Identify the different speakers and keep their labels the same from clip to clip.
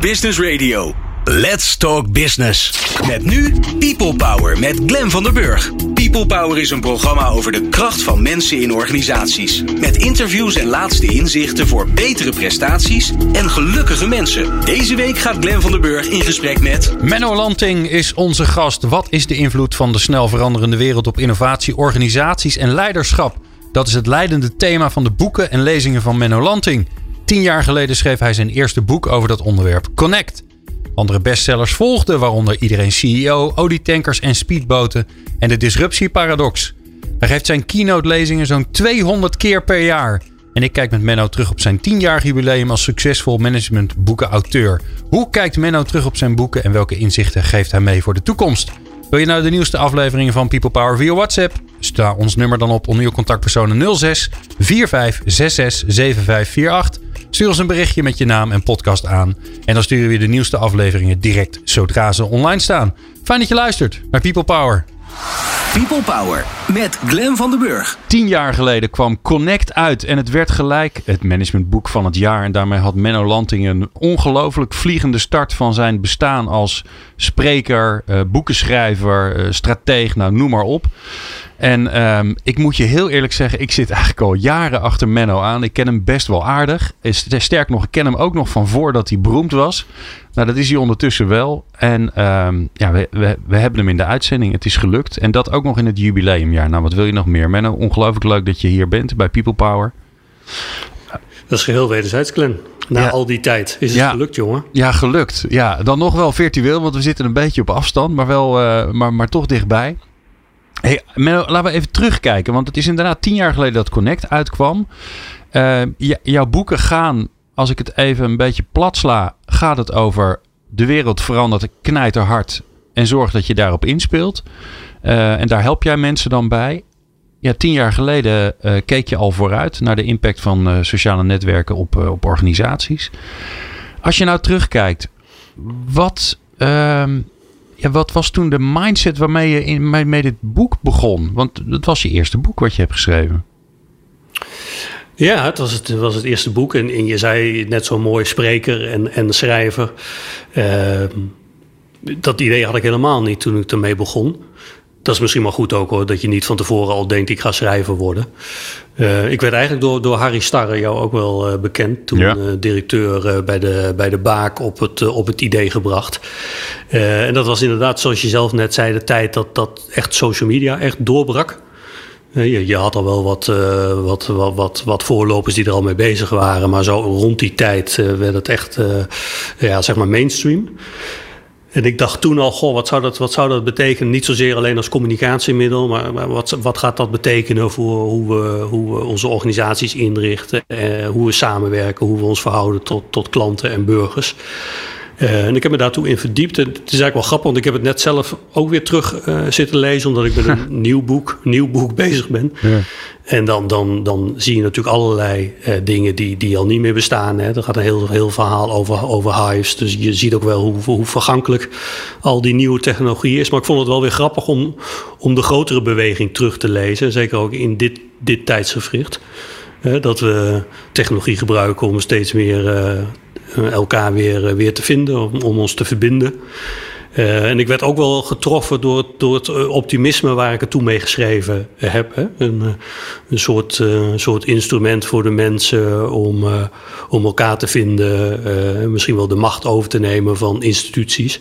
Speaker 1: Business Radio. Let's Talk Business. Met nu People Power met Glen van der Burg. People Power is een programma over de kracht van mensen in organisaties. Met interviews en laatste inzichten voor betere prestaties en gelukkige mensen. Deze week gaat Glen van der Burg in gesprek met.
Speaker 2: Menno Lanting is onze gast. Wat is de invloed van de snel veranderende wereld op innovatie, organisaties en leiderschap? Dat is het leidende thema van de boeken en lezingen van Menno Lanting. Tien jaar geleden schreef hij zijn eerste boek over dat onderwerp, Connect. Andere bestsellers volgden, waaronder Iedereen CEO, olietankers en speedboten en de disruptieparadox. Hij geeft zijn keynote-lezingen zo'n 200 keer per jaar. En ik kijk met Menno terug op zijn 10-jarig jubileum als succesvol managementboekenauteur. Hoe kijkt Menno terug op zijn boeken en welke inzichten geeft hij mee voor de toekomst? Wil je nou de nieuwste afleveringen van People Power via WhatsApp? Sta ons nummer dan op onder je contactpersonen 06 45 66 7548. Stuur ons een berichtje met je naam en podcast aan. En dan sturen we je de nieuwste afleveringen direct zodra ze online staan. Fijn dat je luistert naar People Power.
Speaker 1: People Power met Glen van den Burg.
Speaker 2: Tien jaar geleden kwam Connect uit en het werd gelijk het managementboek van het jaar. En daarmee had Menno Lanting een ongelooflijk vliegende start van zijn bestaan als spreker, eh, boekenschrijver, eh, strateeg, nou noem maar op. En um, ik moet je heel eerlijk zeggen, ik zit eigenlijk al jaren achter Menno aan. Ik ken hem best wel aardig. Sterk nog, ik ken hem ook nog van voordat hij beroemd was. Nou, dat is hij ondertussen wel. En um, ja, we, we, we, hebben hem in de uitzending. Het is gelukt. En dat ook nog in het jubileumjaar. Nou, wat wil je nog meer? Menno, ongelooflijk leuk dat je hier bent bij People Power.
Speaker 3: Dat is geheel wederzijds, Glenn. Na al die tijd is het gelukt, jongen.
Speaker 2: Ja, gelukt. Ja, dan nog wel virtueel, want we zitten een beetje op afstand, maar, wel, uh, maar, maar toch dichtbij. Hey, laten we even terugkijken. Want het is inderdaad tien jaar geleden dat Connect uitkwam. Uh, jouw boeken gaan, als ik het even een beetje plat sla, gaat het over de wereld verandert knijterhard. En zorg dat je daarop inspeelt. Uh, en daar help jij mensen dan bij. Ja, tien jaar geleden uh, keek je al vooruit naar de impact van sociale netwerken op, op organisaties. Als je nou terugkijkt, wat ehm, ja, wat was toen de mindset waarmee je in, met dit boek begon? Want het was je eerste boek wat je hebt geschreven.
Speaker 3: Ja, het was het, was het eerste boek. En, en je zei net zo mooi spreker en, en schrijver. Uh, dat idee had ik helemaal niet toen ik ermee begon. Dat is misschien wel goed ook hoor, dat je niet van tevoren al denkt ik ga schrijver worden. Uh, ik werd eigenlijk door, door Harry Starre, jou ook wel uh, bekend, toen ja. uh, directeur bij, de, bij de Baak op het, op het idee gebracht. en dat was inderdaad, zoals je zelf net zei, de tijd dat, dat echt social media echt doorbrak. Je, je, had al wel wat, wat, wat, wat, wat voorlopers die er al mee bezig waren, maar zo rond die tijd werd het echt ja, zeg maar mainstream. En ik dacht toen al, goh, wat zou dat, wat zou dat betekenen? Niet zozeer alleen als communicatiemiddel, maar, maar wat, wat gaat dat betekenen voor hoe we, hoe onze organisaties inrichten, eh, hoe we samenwerken, hoe we ons verhouden tot, tot klanten en burgers. Uh, en ik heb me daartoe in verdiept. En het is eigenlijk wel grappig, want ik heb het net zelf ook weer terug uh, zitten lezen, omdat ik met een nieuw boek, nieuw boek bezig ben. Ja. En dan, dan, dan zie je natuurlijk allerlei uh, dingen die, die al niet meer bestaan. Hè. Er gaat een heel, heel verhaal over, over hives. Dus je ziet ook wel hoe, hoe vergankelijk al die nieuwe technologie is. Maar ik vond het wel weer grappig om, om de grotere beweging terug te lezen. Zeker ook in dit, dit tijdsgevricht. Dat we technologie gebruiken om steeds meer eh, elkaar weer, eh, weer te vinden, om, ons te verbinden. Uh, en ik werd ook wel getroffen door, door het optimisme waar ik het toe mee geschreven heb. Hè? Een, een soort, soort instrument voor de mensen om, om elkaar te vinden. misschien wel de macht over te nemen van instituties.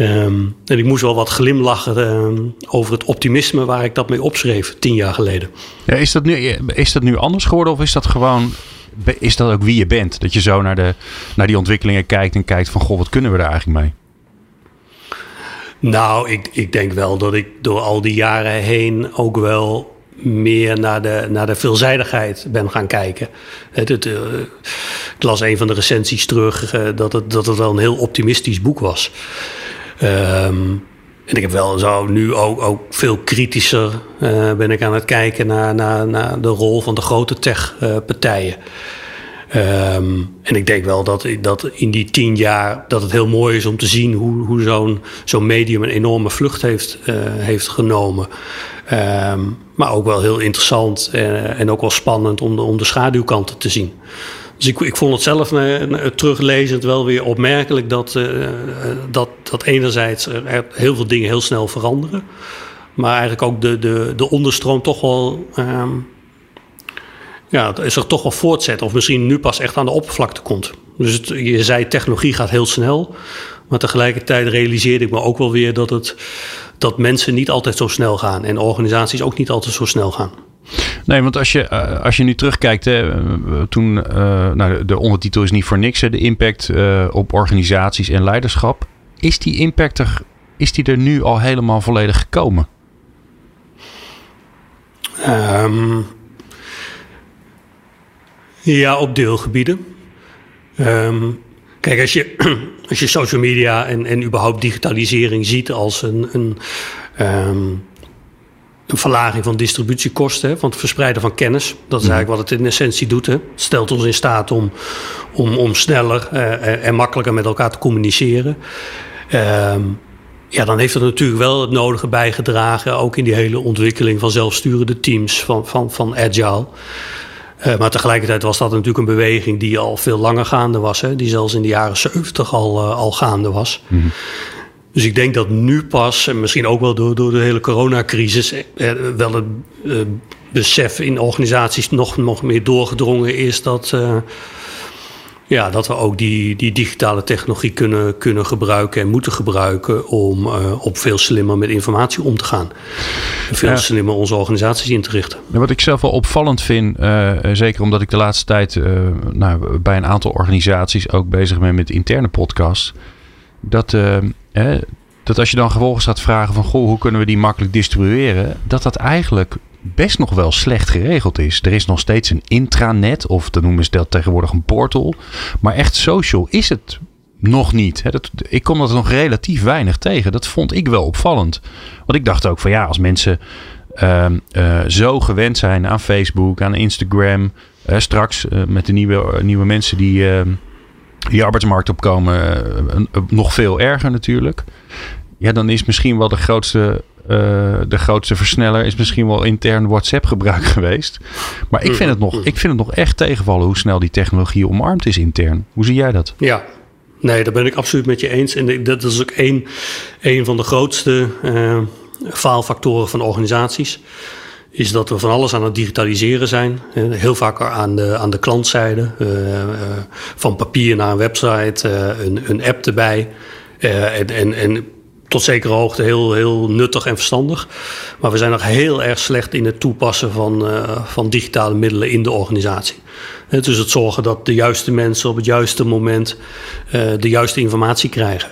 Speaker 3: Um, en ik moest wel wat glimlachen um, over het optimisme waar ik dat mee opschreef tien jaar geleden.
Speaker 2: Ja, is, dat nu, is dat nu anders geworden of is dat gewoon is dat ook wie je bent? Dat je zo naar, de, naar die ontwikkelingen kijkt en kijkt van... goh, wat kunnen we daar eigenlijk mee?
Speaker 3: Nou, ik, ik denk wel dat ik door al die jaren heen ook wel meer naar de, naar de veelzijdigheid ben gaan kijken. Het, het, uh, ik las een van de recensies terug uh, dat, het, dat het wel een heel optimistisch boek was. Um, en ik heb wel zo nu ook, ook veel kritischer uh, ben ik aan het kijken naar, naar, naar de rol van de grote tech-partijen. Um, en ik denk wel dat, dat in die tien jaar dat het heel mooi is om te zien hoe, hoe zo'n zo'n medium een enorme vlucht heeft, uh, heeft genomen. Um, maar ook wel heel interessant en, en ook wel spannend om de, om de schaduwkanten te zien. Dus ik, ik vond het zelf uh, teruglezend wel weer opmerkelijk dat, uh, dat, dat enerzijds er heel veel dingen heel snel veranderen. Maar eigenlijk ook de, de, de onderstroom toch wel. Um, ja, is er toch wel voortzet. Of misschien nu pas echt aan de oppervlakte komt. Dus je zei, technologie gaat heel snel. Maar tegelijkertijd realiseerde ik me ook wel weer dat, het, dat mensen niet altijd zo snel gaan. En organisaties ook niet altijd zo snel gaan.
Speaker 2: Nee, want als je, eh, als je nu terugkijkt, hè, eh, toen, uh, nou, de ondertitel is niet voor niks, hè, de impact op organisaties en leiderschap. Is die impact er, is die er nu al helemaal volledig gekomen?
Speaker 3: Um, ja, op deelgebieden. Um, kijk, als je, als je social media en, en überhaupt digitalisering ziet als een, een um, een verlaging van distributiekosten, van het verspreiden van kennis. Dat is mhm. eigenlijk wat het in essentie doet. Hè. Het stelt ons in staat om, om, om sneller uh, en makkelijker met elkaar te communiceren. Uh, ja, dan heeft het natuurlijk wel het nodige bijgedragen, ook in die hele ontwikkeling van zelfsturende teams, van, van, van agile. Uh, maar tegelijkertijd was dat natuurlijk een beweging die al veel langer gaande was. Hè? Die zelfs in de jaren 70 al, uh, al gaande was. Mm dus ik denk dat nu pas, en misschien ook wel door, door de hele coronacrisis, eh, wel het eh, besef in organisaties nog, nog meer doorgedrongen is dat, uh, ja, dat we ook die, die digitale technologie kunnen, kunnen gebruiken en moeten gebruiken om uh, op veel slimmer met informatie om te gaan. En veel slimmer onze organisaties in te richten.
Speaker 2: wat ik zelf wel opvallend vind, uh, zeker omdat ik de laatste tijd nou, bij een aantal organisaties ook bezig ben met interne podcasts dat, uh, hè, dat als je dan vervolgens gaat vragen van goh, hoe kunnen we die makkelijk distribueren, dat dat eigenlijk best nog wel slecht geregeld is. Er is nog steeds een intranet, of dan noemen ze dat tegenwoordig een portal. Maar echt social is het nog niet. Dat, ik kom dat nog relatief weinig tegen. Dat vond ik wel opvallend. Want ik dacht ook van ja, als mensen uh, uh, zo gewend zijn aan Facebook, aan Instagram, straks met de nieuwe, nieuwe mensen die ehm, die arbeidsmarkt opkomen, uh, nog veel erger natuurlijk. Ja, dan is misschien wel de grootste, uh, de grootste versneller is misschien wel intern WhatsApp gebruik geweest. Maar ik vind, het nog, ik vind het nog echt tegenvallen hoe snel die technologie omarmd is intern. Hoe zie jij dat?
Speaker 3: Ja, nee, daar ben ik absoluut met je eens. En dat is ook een, een van de grootste uh, faalfactoren van organisaties is dat we van alles aan het digitaliseren zijn. Heel vaak aan de, aan de klantzijde. Uh, uh, van papier naar een website, een, een app erbij. en, en, en tot zekere hoogte heel, heel nuttig en verstandig. Maar we zijn nog heel erg slecht in het toepassen van, van digitale middelen in de organisatie. Dus het zorgen dat de juiste mensen op het juiste moment de juiste informatie krijgen.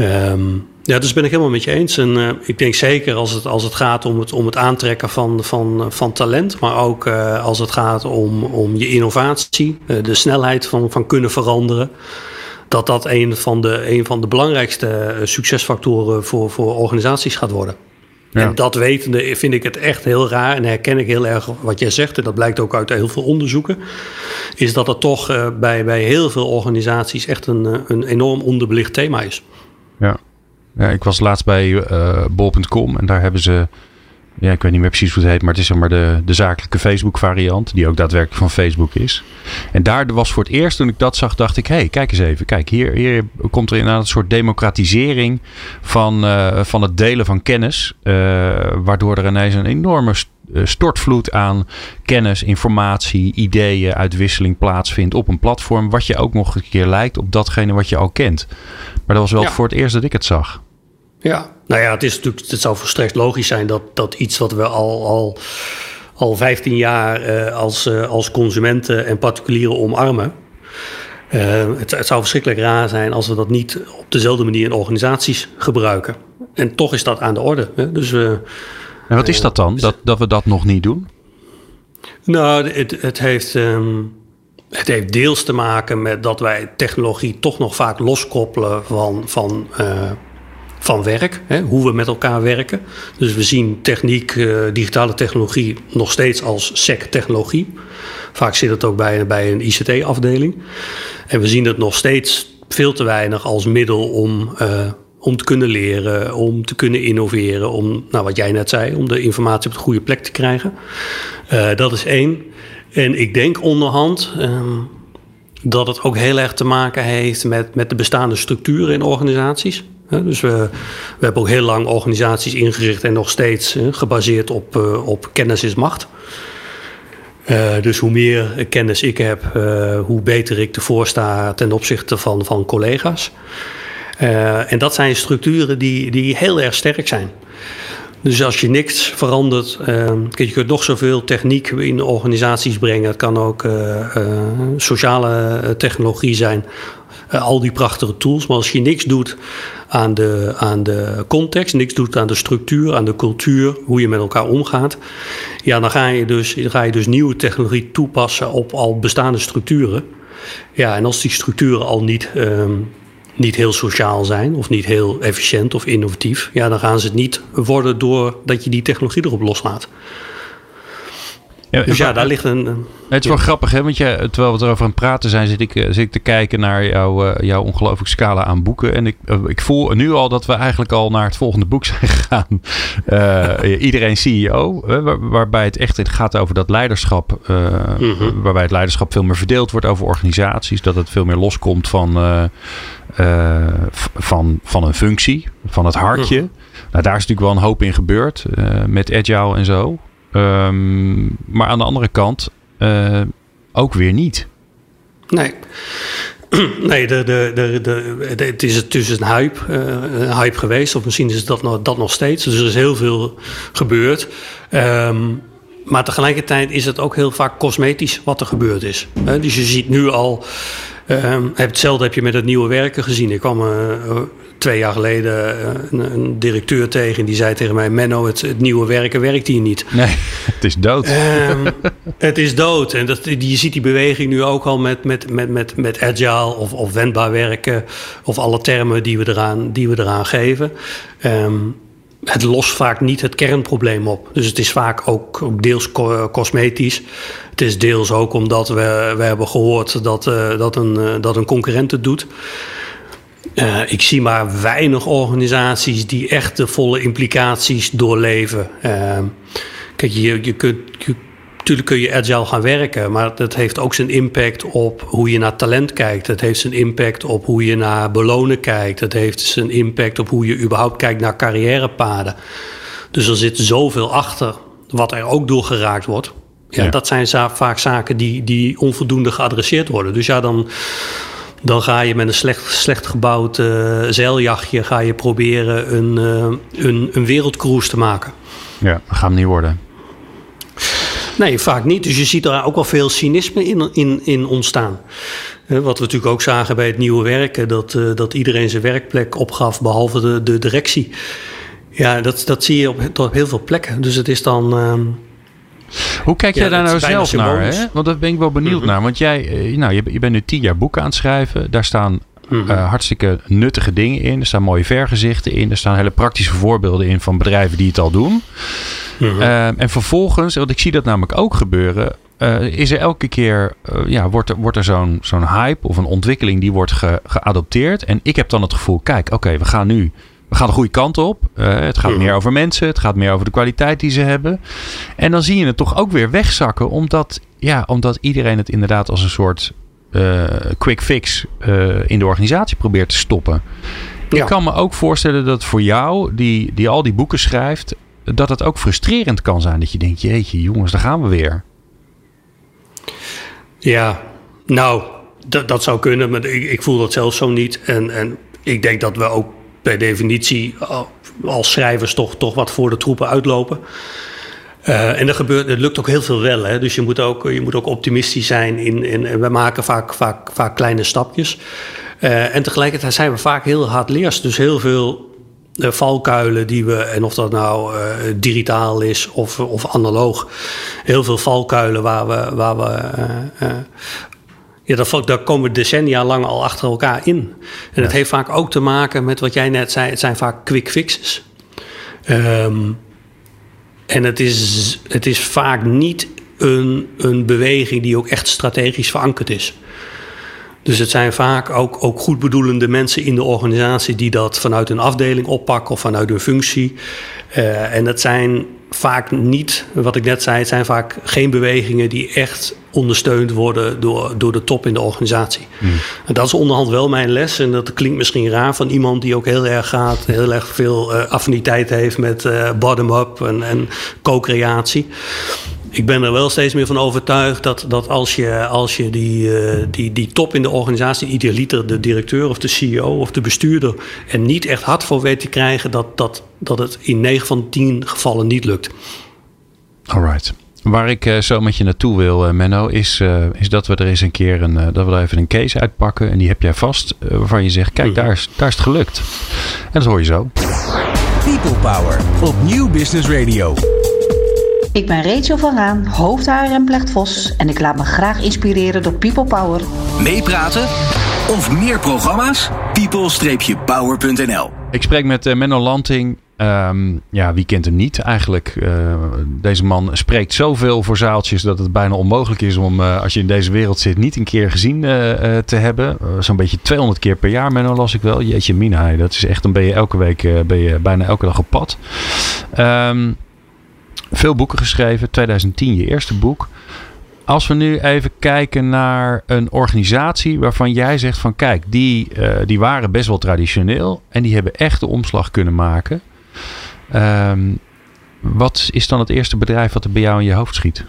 Speaker 3: Um, ja, dus ben ik helemaal met je eens. En uh, ik denk zeker als het, als het gaat om het, om het aantrekken van, van, van talent, maar ook uh, als het gaat om, om je innovatie, uh, de snelheid van, van kunnen veranderen, dat dat een van de, een van de belangrijkste succesfactoren voor, voor organisaties gaat worden. Ja. En dat wetende vind ik het echt heel raar en herken ik heel erg wat jij zegt, en dat blijkt ook uit heel veel onderzoeken, is dat het toch bij, bij heel veel organisaties echt een, een enorm onderbelicht thema is.
Speaker 2: Ja. Ik was laatst bij uh, bol.com en daar hebben ze, ja, ik weet niet meer precies hoe het heet, maar het is zeg maar de, de zakelijke Facebook variant, die ook daadwerkelijk van Facebook is. En daar was voor het eerst toen ik dat zag, dacht ik, hé, hey, kijk eens even, kijk, hier, hier komt er inderdaad een soort democratisering van, uh, van het delen van kennis, uh, waardoor er ineens een enorme stortvloed aan kennis, informatie, ideeën, uitwisseling plaatsvindt op een platform, wat je ook nog een keer lijkt op datgene wat je al kent. Maar dat was wel ja. voor het eerst dat ik het zag.
Speaker 3: Ja, nou ja, het, is natuurlijk, het zou volstrekt logisch zijn dat, dat iets wat we al, al, al 15 jaar uh, als, uh, als consumenten en particulieren omarmen. Uh, het, het, zou verschrikkelijk raar zijn als we dat niet op dezelfde manier in organisaties gebruiken. En toch is dat aan de orde. Hè? Dus,
Speaker 2: en wat is dat dan, dat, dat we dat nog niet doen?
Speaker 3: Nou, het, het heeft. Um, het heeft deels te maken met dat wij technologie toch nog vaak loskoppelen van, van, uh, van werk, hè, hoe we met elkaar werken. Dus we zien techniek, uh, digitale technologie nog steeds als SEC-technologie. Vaak zit het ook bij, bij een ICT-afdeling. En we zien het nog steeds veel te weinig als middel om, uh, om te kunnen leren, om te kunnen innoveren, om, nou, wat jij net zei, om de informatie op de goede plek te krijgen. Uh, dat is één. En ik denk onderhand, um, dat het ook heel erg te maken heeft met, met de bestaande structuren in organisaties. Dus we, hebben ook heel lang organisaties ingericht en nog steeds gebaseerd op, op kennis is macht. dus hoe meer kennis ik heb, hoe beter ik ervoor sta ten opzichte van, van collega's. en dat zijn structuren die, die heel erg sterk zijn. Dus als je niks verandert, je kunt nog zoveel techniek in organisaties brengen. Het kan ook sociale technologie zijn. al die prachtige tools. Maar als je niks doet aan de, aan de context, niks doet aan de structuur, aan de cultuur, hoe je met elkaar omgaat. Ja, dan ga je dus, ga je dus nieuwe technologie toepassen op al bestaande structuren. Ja, en als die structuren al niet ehm, niet heel sociaal zijn of niet heel efficiënt of innovatief, ja, dan gaan ze het niet worden doordat je die technologie erop loslaat. Ja, dus ja, daar ligt een.
Speaker 2: het is wel grappig, hè? Want je, terwijl we erover aan het praten zijn, zit ik, eh, zit ik te kijken naar jouw, uh, jouw ongelooflijke scala aan boeken. En ik, uh, ik voel nu al dat we eigenlijk al naar het volgende boek zijn gegaan. Uh, iedereen CEO, waar, waarbij het echt gaat over dat leiderschap. Mm Waarbij het leiderschap veel meer verdeeld wordt over organisaties. Dat het veel meer loskomt van, van, van een functie, van het hartje. Mhm. Nou, daar is natuurlijk wel een hoop in gebeurd met agile en zo. Um, maar aan de andere kant uh, ook weer niet.
Speaker 3: Nee. Nee, de, de, de, de, het is tussen een hype, uh, een hype geweest. Of misschien is dat nog, dat nog steeds. Dus er is heel veel gebeurd. Um, maar tegelijkertijd is het ook heel vaak cosmetisch wat er gebeurd is. Dus je ziet nu al. Um, hetzelfde heb je met het nieuwe werken gezien. Ik kwam uh, twee jaar geleden eh, een, een, directeur tegen. Die zei tegen mij: Menno, het, het, nieuwe werken werkt hier niet.
Speaker 2: Nee, het is dood. Um,
Speaker 3: het is dood. En dat, je ziet die beweging nu ook al met, met, met, met, met agile of, of wendbaar werken. Of alle termen die we eraan, die we eraan geven. Um, het lost vaak niet het kernprobleem op. Dus het is vaak ook, ook deels cosmetisch. Het is deels ook omdat we, we hebben gehoord dat, uh, dat, een, uh, dat een concurrent het doet. Uh, ik zie maar weinig organisaties die echt de volle implicaties doorleven. Uh, kijk, je, je kunt, je, natuurlijk kun je agile gaan werken, maar dat heeft ook zijn impact op hoe je naar talent kijkt. Het heeft zijn impact op hoe je naar belonen kijkt. Het heeft zijn impact op hoe je überhaupt kijkt naar carrièrepaden. Dus er zit zoveel achter wat er ook door geraakt wordt. Ja, ja. dat zijn vaak zaken die, die onvoldoende geadresseerd worden. Dus ja, dan dan ga je met een slecht, slecht gebouwd uh, zeiljachtje ga je proberen een, uh, een, een wereldcruise te maken.
Speaker 2: Ja, dat gaat niet worden.
Speaker 3: Nee, vaak niet. Dus je ziet daar ook wel veel cynisme in, in, in ontstaan. Uh, wat we natuurlijk ook zagen bij het nieuwe werken, dat, dat iedereen zijn werkplek opgaf, behalve de, de directie. Ja, dat, dat zie je op, op heel veel plekken. Dus het is dan.
Speaker 2: Hoe kijk jij daar nou zelf naar? Hè? Want daar ben ik wel benieuwd mm -hmm. naar. Want jij, eh, nou, je, je bent nu tien jaar boeken aan het schrijven. Daar staan Mm -hmm. uh, hartstikke nuttige dingen in. Er staan mooie vergezichten in. Er staan hele praktische voorbeelden in van bedrijven die het al doen. Mm -hmm. uh, en vervolgens, want ik zie dat namelijk ook gebeuren. Uh, is er elke keer, ja, wordt er, wordt er zo'n zo'n hype of een ontwikkeling die wordt ge, geadopteerd. En ik heb dan het gevoel, kijk, oké, okay, we gaan nu we gaan de goede kant op. Uh, het gaat meer over mensen. Het gaat meer over de kwaliteit die ze hebben. En dan zie je het toch ook weer wegzakken. Omdat, ja, omdat iedereen het inderdaad als een soort uh, quick fix uh, in de organisatie probeert te stoppen. Ja. Ik kan me ook voorstellen dat voor jou, die, die al die boeken schrijft, dat het ook frustrerend kan zijn. Dat je denkt, jeetje jongens, daar gaan we weer.
Speaker 3: Ja, nou, dat, dat zou kunnen. Maar ik, ik voel dat zelf zo niet. En, en ik denk dat we ook per definitie als schrijvers toch, toch wat voor de troepen uitlopen. Uh, en er, gebeurt, er lukt ook heel veel wel. Hè? Dus je moet ook, je moet ook optimistisch zijn. In, in, en we maken vaak, vaak, vaak kleine stapjes. Uh, en tegelijkertijd zijn we vaak heel hard leers. Dus heel veel uh, valkuilen die we, en of dat nou digitaal is of, of analoog, heel veel valkuilen waar we, waar we ja, daar, daar komen decennia lang al achter elkaar in. En ja. het heeft vaak ook te maken met wat jij net zei. Het zijn vaak quick fixes. Um, en het is, het is vaak niet een, een beweging die ook echt strategisch verankerd is. Dus het zijn vaak ook, ook goedbedoelende mensen in de organisatie die dat vanuit een afdeling oppakken of vanuit hun functie. Uh, en dat zijn vaak niet, wat ik net zei, het zijn vaak geen bewegingen die echt ondersteund worden door, door de top in de organisatie. Hmm. En dat is onderhand wel mijn les. En dat klinkt misschien raar van iemand die ook heel erg gaat, heel erg veel uh, affiniteit heeft met uh, bottom-up en, en co-creatie. Ik ben er wel steeds meer van overtuigd dat, dat als je, als je die, uh, die, die top in de organisatie, idealiter de directeur of de CEO of de bestuurder, er niet echt hard voor weet te krijgen, dat, dat, dat het in 9 van 10 gevallen niet lukt.
Speaker 2: Alright. Waar ik uh, zo met je naartoe wil, uh, Menno, is, is dat we er eens een keer een, dat we er even een case uitpakken. En die heb jij vast, waarvan je zegt, kijk, daar is, daar is het gelukt. En dat hoor je zo.
Speaker 1: People Power op Nieuw Business Radio.
Speaker 4: Ik ben Rachel van Raan, hoofdhaar en Vos en ik laat me graag inspireren door People Power.
Speaker 1: Meepraten of meer programma's? people-power.nl
Speaker 2: Ik spreek met uh, Menno Lanting. Um, ja, wie kent hem niet eigenlijk? Uh, deze man spreekt zoveel voor zaaltjes dat het bijna onmogelijk is om, uh, als je in deze wereld zit, niet een keer gezien te hebben. Zo'n beetje 200 keer per jaar, Menno, las ik wel. Jeetje, Mina, dat is echt, dan ben je elke week, ben je bijna elke dag op pad. Um, veel boeken geschreven. 2010 je eerste boek. Als we nu even kijken naar een organisatie waarvan jij zegt van kijk, die, uh, die waren best wel traditioneel en die hebben echt de omslag kunnen maken. Um, wat is dan het eerste bedrijf wat er bij jou in je hoofd schiet?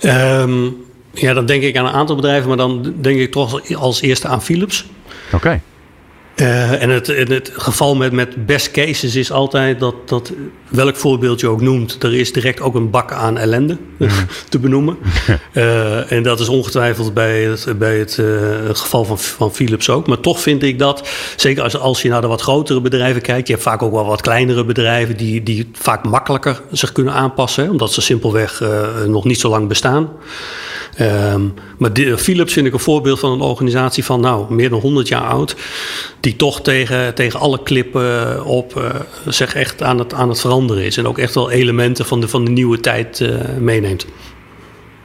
Speaker 3: Um, ja, dan denk ik aan een aantal bedrijven, maar dan denk ik toch als eerste aan Philips.
Speaker 2: Oké. Okay.
Speaker 3: Uh, en het, het, geval met, met best cases is altijd dat, dat, welk voorbeeld je ook noemt, er is direct ook een bak aan ellende mm. te benoemen. uh, en dat is ongetwijfeld bij het, bij het, uh, het, geval van, van Philips ook. Maar toch vind ik dat, zeker als, als je naar de wat grotere bedrijven kijkt, je hebt vaak ook wel wat kleinere bedrijven die, die vaak makkelijker zich kunnen aanpassen, omdat ze simpelweg nog niet zo lang bestaan. Um, maar Philips vind ik een voorbeeld van een organisatie van nou, meer dan 100 jaar oud. Die toch tegen, tegen alle klippen op uh, zich echt aan het, aan het veranderen is. En ook echt wel elementen van de, van de nieuwe tijd uh, meeneemt.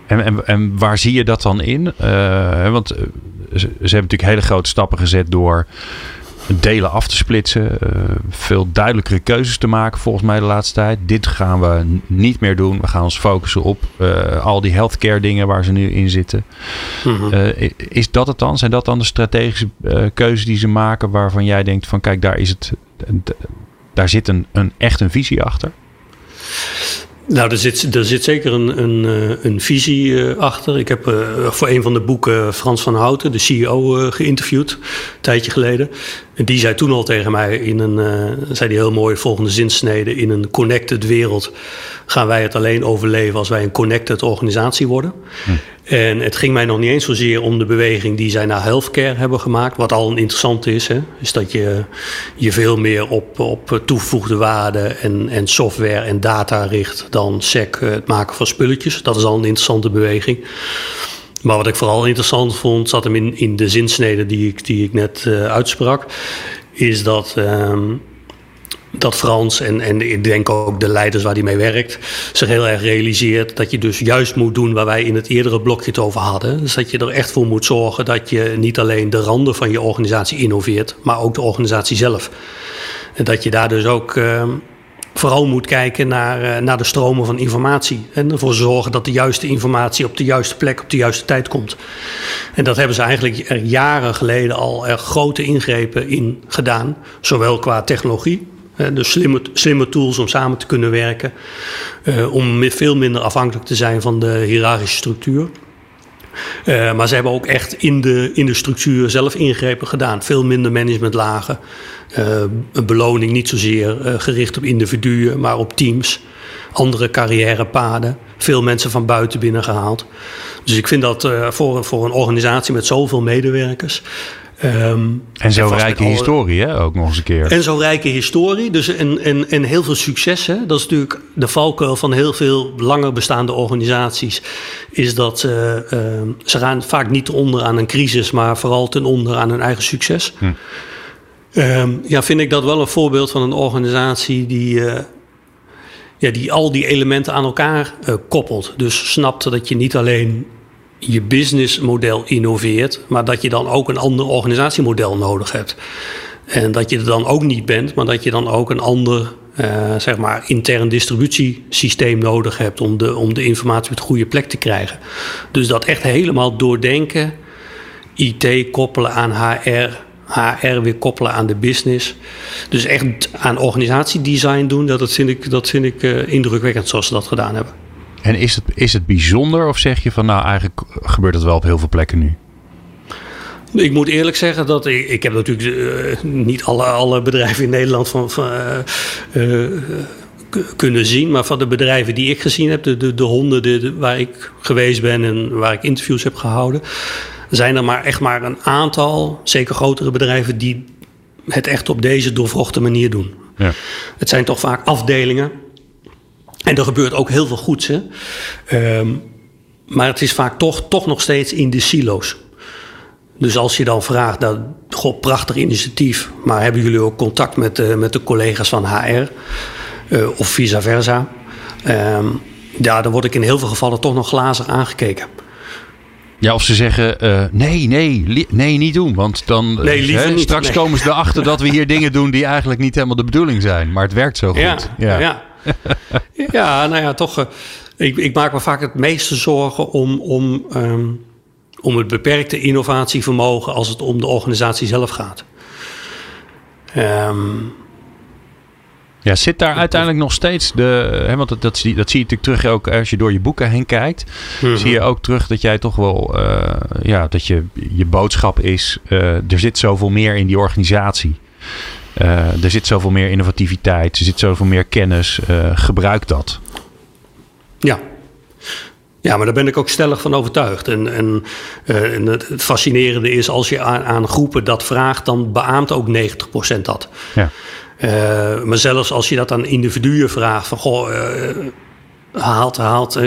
Speaker 2: En, en, en waar zie je dat dan in? Want ze hebben natuurlijk hele grote stappen gezet door delen af te splitsen. Uh, veel duidelijkere keuzes te maken volgens mij de laatste tijd. Dit gaan we niet meer doen. We gaan ons focussen op uh, al die healthcare dingen waar ze nu in zitten. Mm-hmm. uh, is dat het dan? Zijn dat dan de strategische keuzes die ze maken waarvan jij denkt van kijk daar is het... Daar zit een, een echt een visie achter?
Speaker 3: Nou, er zit, er zit zeker een, een, een visie uh, achter. Ik heb uh, voor een van de boeken Frans van Houten, de CEO, uh, geïnterviewd, een tijdje geleden. En die zei toen al tegen mij in een, zei die heel mooi, volgende zinsnede, in een connected wereld gaan wij het alleen overleven als wij een connected organisatie worden. Hm. En het ging mij nog niet eens zozeer om de beweging die zij naar healthcare hebben gemaakt. Wat al een interessante is. Hè? Is dat je je veel meer op, op toegevoegde waarde en, en software en data richt dan sec het maken van spulletjes. Dat is al een interessante beweging. Maar wat ik vooral interessant vond, zat hem in, in de zinsnede die ik, die ik net uh, uitsprak. Is dat. Um, dat Frans en, en ik denk ook de leiders waar hij mee werkt, zich heel erg realiseert dat je dus juist moet doen waar wij in het eerdere blokje het over hadden. Dus dat je er echt voor moet zorgen dat je niet alleen de randen van je organisatie innoveert, maar ook de organisatie zelf. En dat je daar dus ook uh, vooral moet kijken naar, uh, naar de stromen van informatie. En ervoor zorgen dat de juiste informatie op de juiste plek op de juiste tijd komt. En dat hebben ze eigenlijk er jaren geleden al er grote ingrepen in gedaan. Zowel qua technologie, dus slimme, slimme tools om samen te kunnen werken. Om veel minder afhankelijk te zijn van de hiërarchische structuur. Uh, maar ze hebben ook echt in de, in de structuur zelf ingrepen gedaan. Veel minder managementlagen. Uh, een beloning niet zozeer gericht op individuen, maar op teams. Andere carrièrepaden. Veel mensen van buiten binnengehaald. Dus ik vind dat voor, voor een organisatie met zoveel medewerkers
Speaker 2: Um, en zo'n rijke historie, hè, ook nog eens een keer.
Speaker 3: En zo'n rijke historie, dus en, en, en heel veel succes. Hè? Dat is natuurlijk de valkuil van heel veel langer bestaande organisaties. Is dat uh, uh, ze gaan vaak niet onder aan een crisis, maar vooral ten onder aan hun eigen succes. Hm. Um, ja, vind ik dat wel een voorbeeld van een organisatie die, uh, ja, die al die elementen aan elkaar uh, koppelt. Dus snapt dat je niet alleen je businessmodel innoveert, maar dat je dan ook een ander organisatiemodel nodig hebt. En dat je er dan ook niet bent, maar dat je dan ook een ander uh, zeg maar intern distributiesysteem nodig hebt om de, om de informatie op de goede plek te krijgen. Dus dat echt helemaal doordenken, IT koppelen aan HR, HR weer koppelen aan de business. Dus echt aan organisatiedesign doen, dat, dat vind ik, dat vind ik uh, indrukwekkend zoals ze dat gedaan hebben.
Speaker 2: En is het, is het bijzonder of zeg je van nou eigenlijk gebeurt het wel op heel veel plekken nu?
Speaker 3: Ik moet eerlijk zeggen dat ik, ik heb natuurlijk uh, niet alle, alle bedrijven in Nederland van, van uh, uh, kunnen zien. Maar van de bedrijven die ik gezien heb, de, de, de honderden waar ik geweest ben en waar ik interviews heb gehouden, zijn er maar echt maar een aantal, zeker grotere bedrijven, die het echt op deze doorvrochte manier doen. Ja. Het zijn toch vaak afdelingen. En er gebeurt ook heel veel goeds. Hè? Um, maar het is vaak toch, toch nog steeds in de silo's. Dus als je dan vraagt, nou, goh, prachtig initiatief, maar hebben jullie ook contact met, uh, met de collega's van HR uh, eh, of vice versa? Um, ja, dan word ik in heel veel gevallen toch nog glazig aangekeken.
Speaker 2: Ja, of ze zeggen uh, nee, nee, nee, niet doen. Want dan
Speaker 3: nee, hè, niet,
Speaker 2: straks
Speaker 3: nee.
Speaker 2: komen ze erachter dat we hier dingen doen die eigenlijk niet helemaal de bedoeling zijn. Maar het werkt zo goed.
Speaker 3: Ja, ja. ja. ja nou ja, toch. ik, ik maak me vaak het meeste zorgen om, om um, om het beperkte innovatievermogen als het om de organisatie zelf gaat. Um,
Speaker 2: ja, zit daar uiteindelijk nog steeds de. Hè, want dat, dat, zie, dat zie je natuurlijk terug ook als je door je boeken heen kijkt. Mm -hmm. Zie je ook terug dat jij toch wel. Uh, ja, dat je, je boodschap is. Uh, er zit zoveel meer in die organisatie. Uh, er zit zoveel meer innovativiteit. Er zit zoveel meer kennis. gebruik dat.
Speaker 3: Ja, ja, maar daar ben ik ook stellig van overtuigd. En, en, uh, en het, fascinerende is, als je aan, aan, groepen dat vraagt, dan beaamt ook 90% dat. Ja. Maar zelfs als je dat aan individuen vraagt, van goh, haalt, haalt,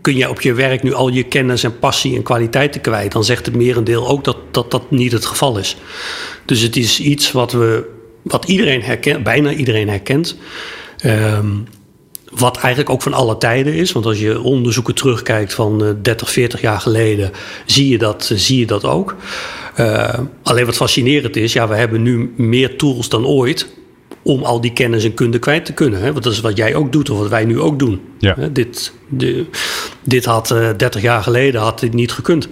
Speaker 3: kun je op je werk nu al je kennis en passie en kwaliteiten kwijt, dan zegt het merendeel ook dat, dat dat niet het geval is. Dus het is iets wat we, wat iedereen herkent, bijna iedereen herkent. Um, wat eigenlijk ook van alle tijden is. Want als je onderzoeken terugkijkt van 30, 40 jaar geleden, zie je dat, zie je dat ook. Uh, alleen wat fascinerend is, ja, we hebben nu meer tools dan ooit om al die kennis en kunde kwijt te kunnen. Hè? Want dat is wat jij ook doet, of wat wij nu ook doen.
Speaker 2: Ja.
Speaker 3: Dit, de, dit had uh, 30 jaar geleden had dit niet gekund.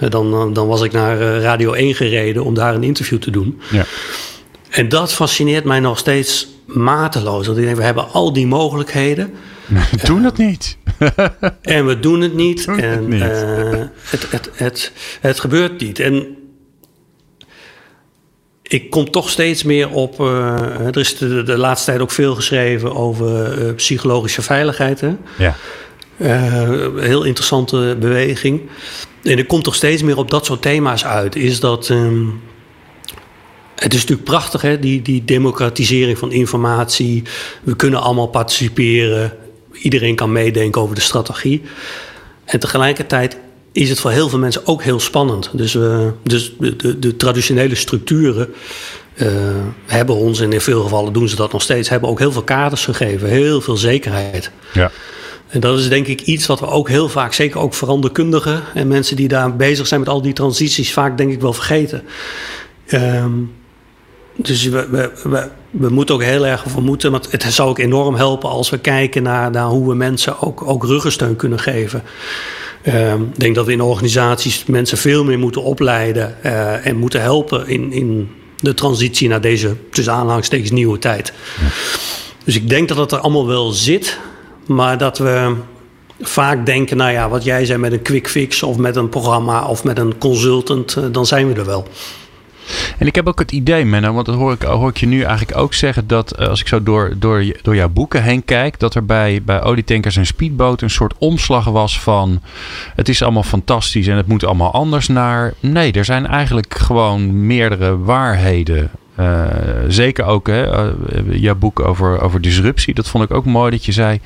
Speaker 3: Uh, dan, dan was ik naar Radio 1 gereden om daar een interview te doen.
Speaker 2: Ja.
Speaker 3: En dat fascineert mij nog steeds mateloos. Want ik denk, we hebben al die mogelijkheden.
Speaker 2: We doen het niet.
Speaker 3: en we doen het niet.
Speaker 2: Doen
Speaker 3: en
Speaker 2: het, niet.
Speaker 3: Uh, het, het, het, het, gebeurt niet. En ik kom toch steeds meer op. Uh, er is de, de, laatste tijd ook veel geschreven over uh, psychologische veiligheid. Hè?
Speaker 2: Ja.
Speaker 3: heel interessante beweging. En ik kom toch steeds meer op dat soort thema's uit. Is dat. Um, het is natuurlijk prachtig, hè? Die, die democratisering van informatie. We kunnen allemaal participeren. Iedereen kan meedenken over de strategie. En tegelijkertijd is het voor heel veel mensen ook heel spannend. Dus, uh, dus de, de, de, traditionele structuren uh, hebben ons, en in veel gevallen doen ze dat nog steeds, hebben ook heel veel kaders gegeven, heel veel zekerheid.
Speaker 2: Ja.
Speaker 3: En dat is denk ik iets wat we ook heel vaak, zeker ook veranderkundigen en mensen die daar bezig zijn met al die transities, vaak denk ik wel vergeten. Um, dus we, we, we, moeten ook heel erg vermoeden, want het zou ook enorm helpen als we kijken naar, naar hoe we mensen ook, ook ruggensteun kunnen geven. Um, ik denk dat we in organisaties mensen veel meer moeten opleiden uh, en moeten helpen in, in de transitie naar deze, tussen aanhalingstekens, nieuwe tijd. Dus ik denk dat het er allemaal wel zit, maar dat we vaak denken, nou ja, wat jij zei met een quick fix of met een programma of met een consultant, uh, dan zijn we er wel.
Speaker 2: En ik heb ook het idee, Menno, want dat hoor ik, hoor ik je nu eigenlijk ook zeggen, dat als ik zo door, door, door jouw boeken heen kijk, dat er bij, bij olietankers en speedboot een soort omslag was van het is allemaal fantastisch en het moet allemaal anders naar. Nee, er zijn eigenlijk gewoon meerdere waarheden. Uh, zeker ook hè, uh, jouw boek over, over disruptie. Dat vond ik ook mooi dat je zei: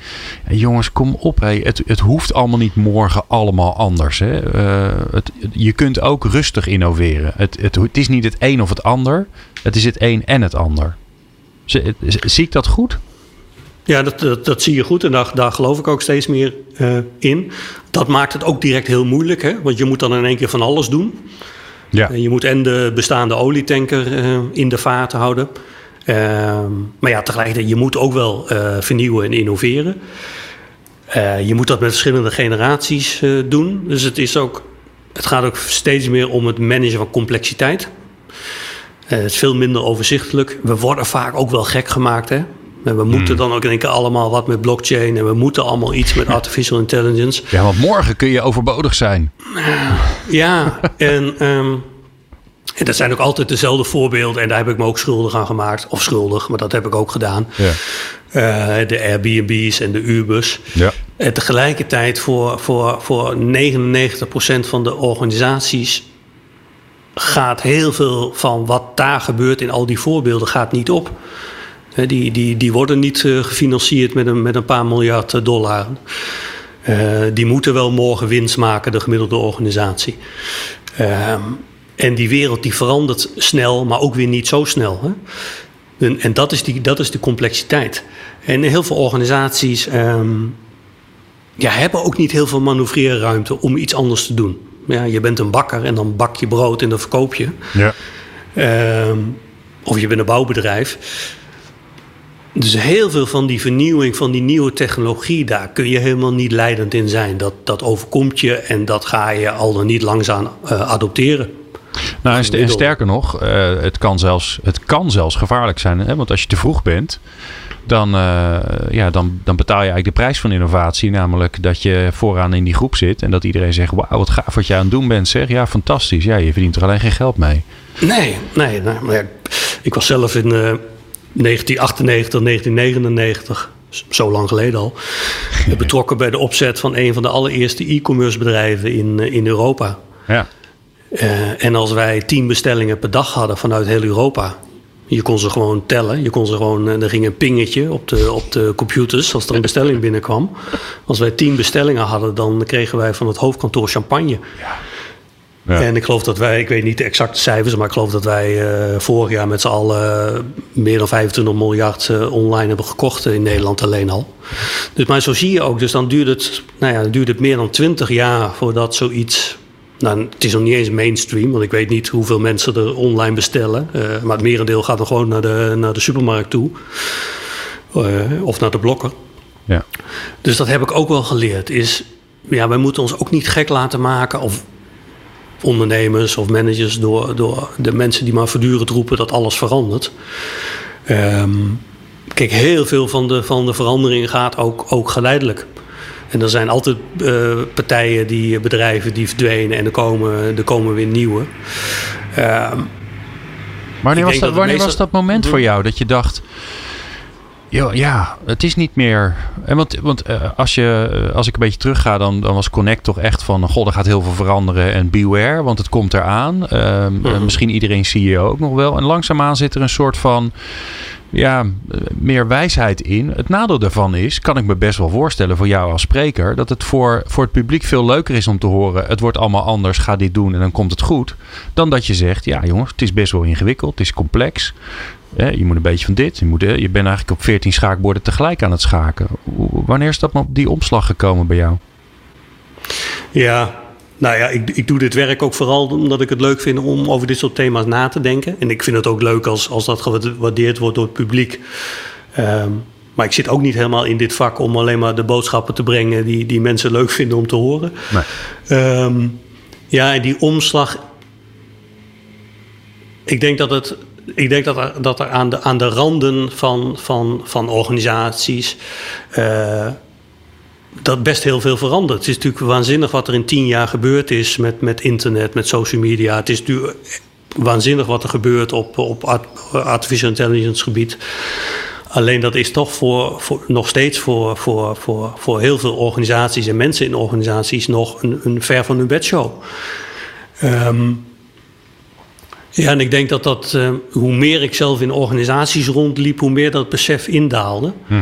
Speaker 2: jongens, kom op. Hey, het, het hoeft allemaal niet morgen allemaal anders. Hè. Uh, het, je kunt ook rustig innoveren. Het, het, het, is niet het een of het ander. Het is het een en het ander. Zie, zie ik dat goed?
Speaker 3: Ja, dat, dat, dat, zie je goed en daar, daar geloof ik ook steeds meer in. Dat maakt het ook direct heel moeilijk, hè? want je moet dan in één keer van alles doen.
Speaker 2: Ja.
Speaker 3: je moet en de bestaande olietanker in de vaart houden. Ehm, maar ja, tegelijkertijd, je moet ook wel vernieuwen en innoveren. je moet dat met verschillende generaties doen. Dus het, is ook, het gaat ook steeds meer om het managen van complexiteit. het is veel minder overzichtelijk. We worden vaak ook wel gek gemaakt. Hè? En we moeten hmm. dan ook keer allemaal wat met blockchain. En we moeten allemaal iets met artificial intelligence.
Speaker 2: Ja, want morgen kun je overbodig zijn.
Speaker 3: Ja, en, um, en dat zijn ook altijd dezelfde voorbeelden. En daar heb ik me ook schuldig aan gemaakt. Of schuldig, maar dat heb ik ook gedaan. Ja. Uh, de Airbnb's en de Ubers. Ja. En tegelijkertijd voor, voor, voor 99% van de organisaties gaat heel veel van wat daar gebeurt in al die voorbeelden gaat niet op. Die, die, die worden niet eh, gefinancierd met een, met een paar miljard eh, dollar. Uh, die moeten wel morgen winst maken, de gemiddelde organisatie. Uh, en die wereld die verandert snel, maar ook weer niet zo snel. Hè? En, en, dat, is die, dat is de complexiteit. En heel veel organisaties um, ja, hebben ook niet heel veel manoeuvreerruimte om iets anders te doen. Ja, je bent een bakker en dan bak je brood en dan verkoop je. Ja. Um, of je bent een bouwbedrijf. Dus heel veel van die vernieuwing, van die nieuwe technologie, daar kun je helemaal niet leidend in zijn. Dat, dat overkomt je en dat ga je al dan niet langzaam uh, adopteren.
Speaker 2: Nou, en, sterker nog, uh, het, kan zelfs, het kan zelfs gevaarlijk zijn. Hè? Want als je te vroeg bent, dan, uh, ja, dan, dan betaal je eigenlijk de prijs van innovatie. Namelijk dat je vooraan in die groep zit en dat iedereen zegt: Wauw, wat gaaf wat je aan het doen bent. Zeg ja, fantastisch. Ja, je verdient er alleen geen geld mee.
Speaker 3: Nee, nee. nee maar ik was zelf in 1998, 1999, zo lang geleden al, betrokken bij de opzet van een van de allereerste e-commerce bedrijven in, eh, in Europa. Ja. Uh, en als wij tien bestellingen per dag hadden vanuit heel Europa, je kon ze gewoon tellen. Je kon ze gewoon, eh, er ging een pingetje op de, op de computers als er een bestelling binnenkwam. Als wij tien bestellingen hadden, dan kregen wij van het hoofdkantoor champagne. Ja. En ik geloof dat wij, ik weet niet de exacte cijfers, maar ik geloof dat wij uh, vorig jaar met z'n allen uh, meer dan 25 miljard uh, online hebben gekocht in Nederland alleen al. Dus, maar zo zie je ook, dus dan duurt het, nou ja, dan duurt het meer dan 20 jaar voordat zoiets. Nou, het is nog niet eens mainstream, want ik weet niet hoeveel mensen er online bestellen. maar het merendeel gaat dan gewoon naar de, naar de supermarkt toe. of naar de blokker. Ja. Dus dat heb ik ook wel geleerd. Is, ja, wij moeten ons ook niet gek laten maken. Of ondernemers of managers door, door de mensen die maar voortdurend roepen dat alles verandert. Um, kijk, heel veel van de, van de verandering gaat ook, ook geleidelijk. En er zijn altijd uh, partijen, die, bedrijven die verdwenen en er komen, er komen weer nieuwe. Um,
Speaker 2: wanneer was dat, wanneer was dat moment voor jou dat je dacht ja, ja, het is niet meer. En want want eh, als, je, eh, als ik een beetje terugga, dan, dan was Connect toch echt van: God, er gaat heel veel veranderen. En beware, want het komt eraan. Uh, Misschien iedereen CEO ook nog wel. En langzaamaan zit er een soort van. Ja, meer wijsheid in. Het nadeel daarvan is, kan ik me best wel voorstellen voor jou als spreker, dat het voor, voor het publiek veel leuker is om te horen: het wordt allemaal anders, ga dit doen en dan komt het goed. Dan dat je zegt: ja, jongens, het is best wel ingewikkeld, het is complex je moet een beetje van dit. Je, moet, je bent eigenlijk op 14 schaakborden tegelijk aan het schaken. Wanneer is dat op die omslag gekomen bij jou?
Speaker 3: Ja, nou ja, ik, ik doe dit werk ook vooral omdat ik het leuk vind om over dit soort thema's na te denken. En ik vind het ook leuk als, als dat gewaardeerd wordt door het publiek. Ehm, maar ik zit ook niet helemaal in dit vak om alleen maar de boodschappen te brengen die, die mensen leuk vinden om te horen. Nee. Ehm, ja, en die omslag. Ik denk dat het ik denk dat er, dat aan, de, aan de randen van, van, van organisaties. Uh, dat best heel veel verandert. Het is natuurlijk waanzinnig wat er in tien jaar gebeurd is met, met internet, met social media. Het is natuurlijk waanzinnig wat er gebeurt op, op artificial intelligence gebied. Alleen dat is toch voor, voor, nog steeds voor, voor, voor, voor heel veel organisaties en mensen in organisaties nog een, een ver van hun bedshow. Um, ja, en ik denk dat dat, uh, hoe meer ik zelf in organisaties rondliep, hoe meer dat besef indaalde. Hm.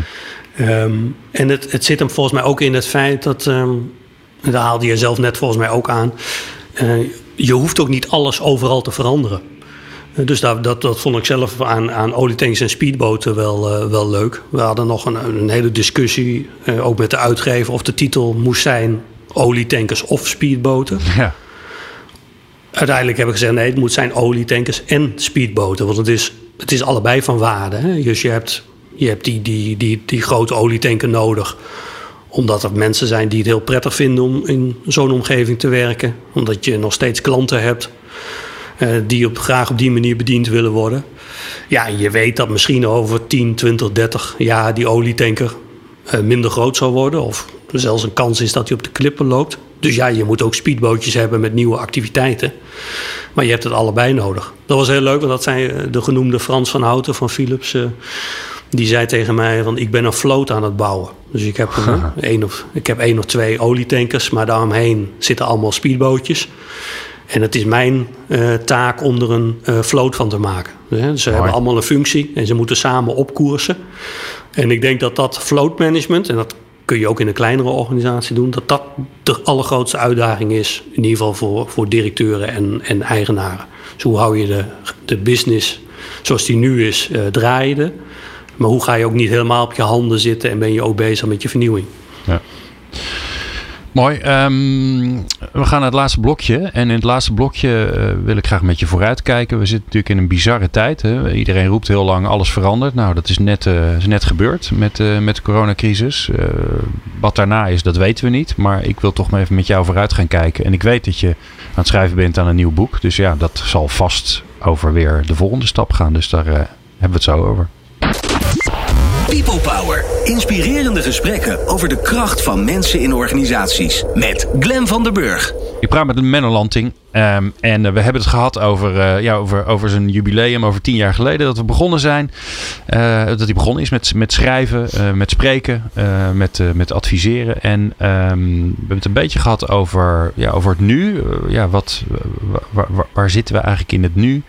Speaker 3: Um, en het, het zit hem volgens mij ook in het feit dat, um, daar haalde je zelf net volgens mij ook aan, uh, je hoeft ook niet alles overal te veranderen. Uh, dus dat, dat, dat vond ik zelf aan, aan olietanks en speedboten wel, wel leuk. We hadden nog een, een hele discussie, ook met de uitgever, of de titel moest zijn olietankers of speedboten. Ja. Uiteindelijk heb ik gezegd: nee, het moet zijn olietankers en speedboten. Want het is, het is allebei van waarde. Hè? Dus je hebt, je hebt die, die, die, die grote olietanker nodig omdat er mensen zijn die het heel prettig vinden om in zo'n omgeving te werken. Omdat je nog steeds klanten hebt uh, die op, graag op die manier bediend willen worden. Ja, je weet dat misschien over 10, 20, 30 jaar die olietanker uh, minder groot zal worden. Of zelfs een kans is dat hij op de klippen loopt. Dus ja, je moet ook speedbootjes hebben met nieuwe activiteiten. Maar je hebt het allebei nodig. Dat was heel leuk, want dat zei eh, de genoemde Frans van Houten van Philips. Uh, die zei tegen mij: van, Ik ben een vloot aan het bouwen. Dus ik heb, één of, ik heb één of twee olietankers, maar daaromheen zitten allemaal speedbootjes. En het is mijn uh, taak om er een uh, vloot van te maken. Dus ze hebben allemaal een functie en ze moeten samen opkoersen. En ik denk dat dat vlootmanagement, en dat kun je ook in een kleinere organisatie doen, dat dat de allergrootste uitdaging is. In ieder geval voor, voor directeuren en, en eigenaren. Dus hoe hou je de, de business zoals die nu is draaiende? Maar hoe ga je ook niet helemaal op je handen zitten en ben je ook bezig met je vernieuwing? Ja.
Speaker 2: Mooi. Um, we gaan naar het laatste blokje. En in het laatste blokje uh, wil ik graag met je vooruitkijken. We zitten natuurlijk in een bizarre tijd. Hè? Iedereen roept heel lang alles verandert. Nou, dat is net, uh, is net gebeurd met, uh, met de coronacrisis. wat daarna is, dat weten we niet. Maar ik wil toch maar even met jou vooruit gaan kijken. En ik weet dat je aan het schrijven bent aan een nieuw boek. Dus ja, dat zal vast over weer de volgende stap gaan. Dus daar hebben we het zo over.
Speaker 1: People Power. Inspirerende gesprekken over de kracht van mensen in organisaties. Met Glen van der Burg.
Speaker 2: Ik praat met Menno Lanting. Um, en uh, we hebben het gehad over, uh, ja, over, over zijn jubileum, over tien jaar geleden dat we begonnen zijn. Uh, dat hij begonnen is met, met schrijven, met spreken, met, met adviseren. En um, we hebben het een beetje gehad over, ja, over het nu. ja, wat, waar zitten we eigenlijk in het nu?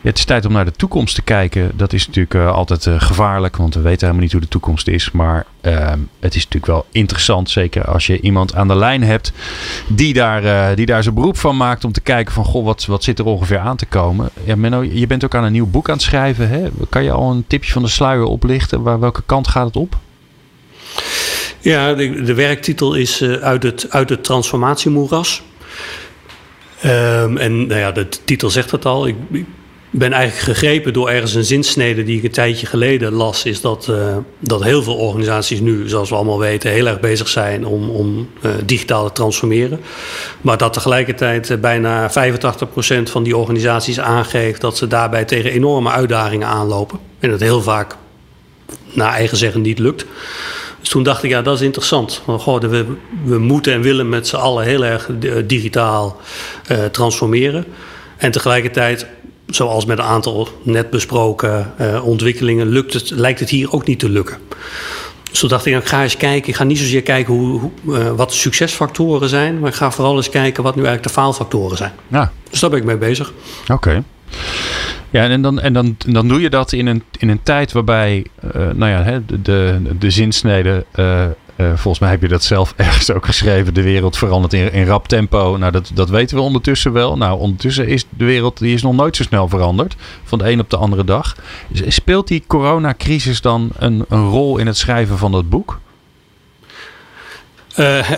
Speaker 2: Het is tijd om naar de toekomst te kijken. Dat is natuurlijk uh, altijd uh, gevaarlijk, want we weten helemaal niet hoe de toekomst is. Maar uh, het is natuurlijk wel interessant, zeker als je iemand aan de lijn hebt die daar, uh, die daar zijn beroep van maakt om te kijken van, goh, wat, wat zit er ongeveer aan te komen. Ja, Menno, je bent ook aan een nieuw boek aan het schrijven. Hè? Kan je al een tipje van de sluier oplichten? Waar, welke kant gaat het op?
Speaker 3: Ja, de, de werktitel is uit, het, uit het transformatiemoeras. Um, en nou ja, de titel zegt het al. Ik ben eigenlijk gegrepen door ergens een zinsnede die ik een tijdje geleden las. Is dat, uh, dat heel veel organisaties nu, zoals we allemaal weten, heel erg bezig zijn om, om uh, digitaal te transformeren. Maar dat tegelijkertijd uh, bijna 85% van die organisaties aangeeft dat ze daarbij tegen enorme uitdagingen aanlopen. En dat heel vaak naar eigen zeggen niet lukt. Dus toen dacht ik, ja, dat is interessant. Goh, we, we moeten en willen met z'n allen heel erg digitaal transformeren. En tegelijkertijd zoals met een aantal net besproken uh, ontwikkelingen, lukt het, lijkt het hier ook niet te lukken. Dus toen dacht ik, ik ga eens kijken. Ik ga niet zozeer kijken hoe, hoe uh, wat de succesfactoren zijn, maar ik ga vooral eens kijken wat nu eigenlijk de faalfactoren zijn. Ja. Dus daar ben ik mee bezig.
Speaker 2: Oké. Okay. Ja, en dan, en dan, dan doe je dat in een, in een tijd waarbij, uh, nou ja, de, de, de zinsnede uh, uh, volgens mij heb je dat zelf ergens ook geschreven. De wereld verandert in, in rap tempo. Nou, dat, dat weten we ondertussen wel. Nou, ondertussen is de wereld die is nog nooit zo snel veranderd. Van de een op de andere dag. Speelt die coronacrisis dan een, een rol in het schrijven van dat boek?
Speaker 3: Uh,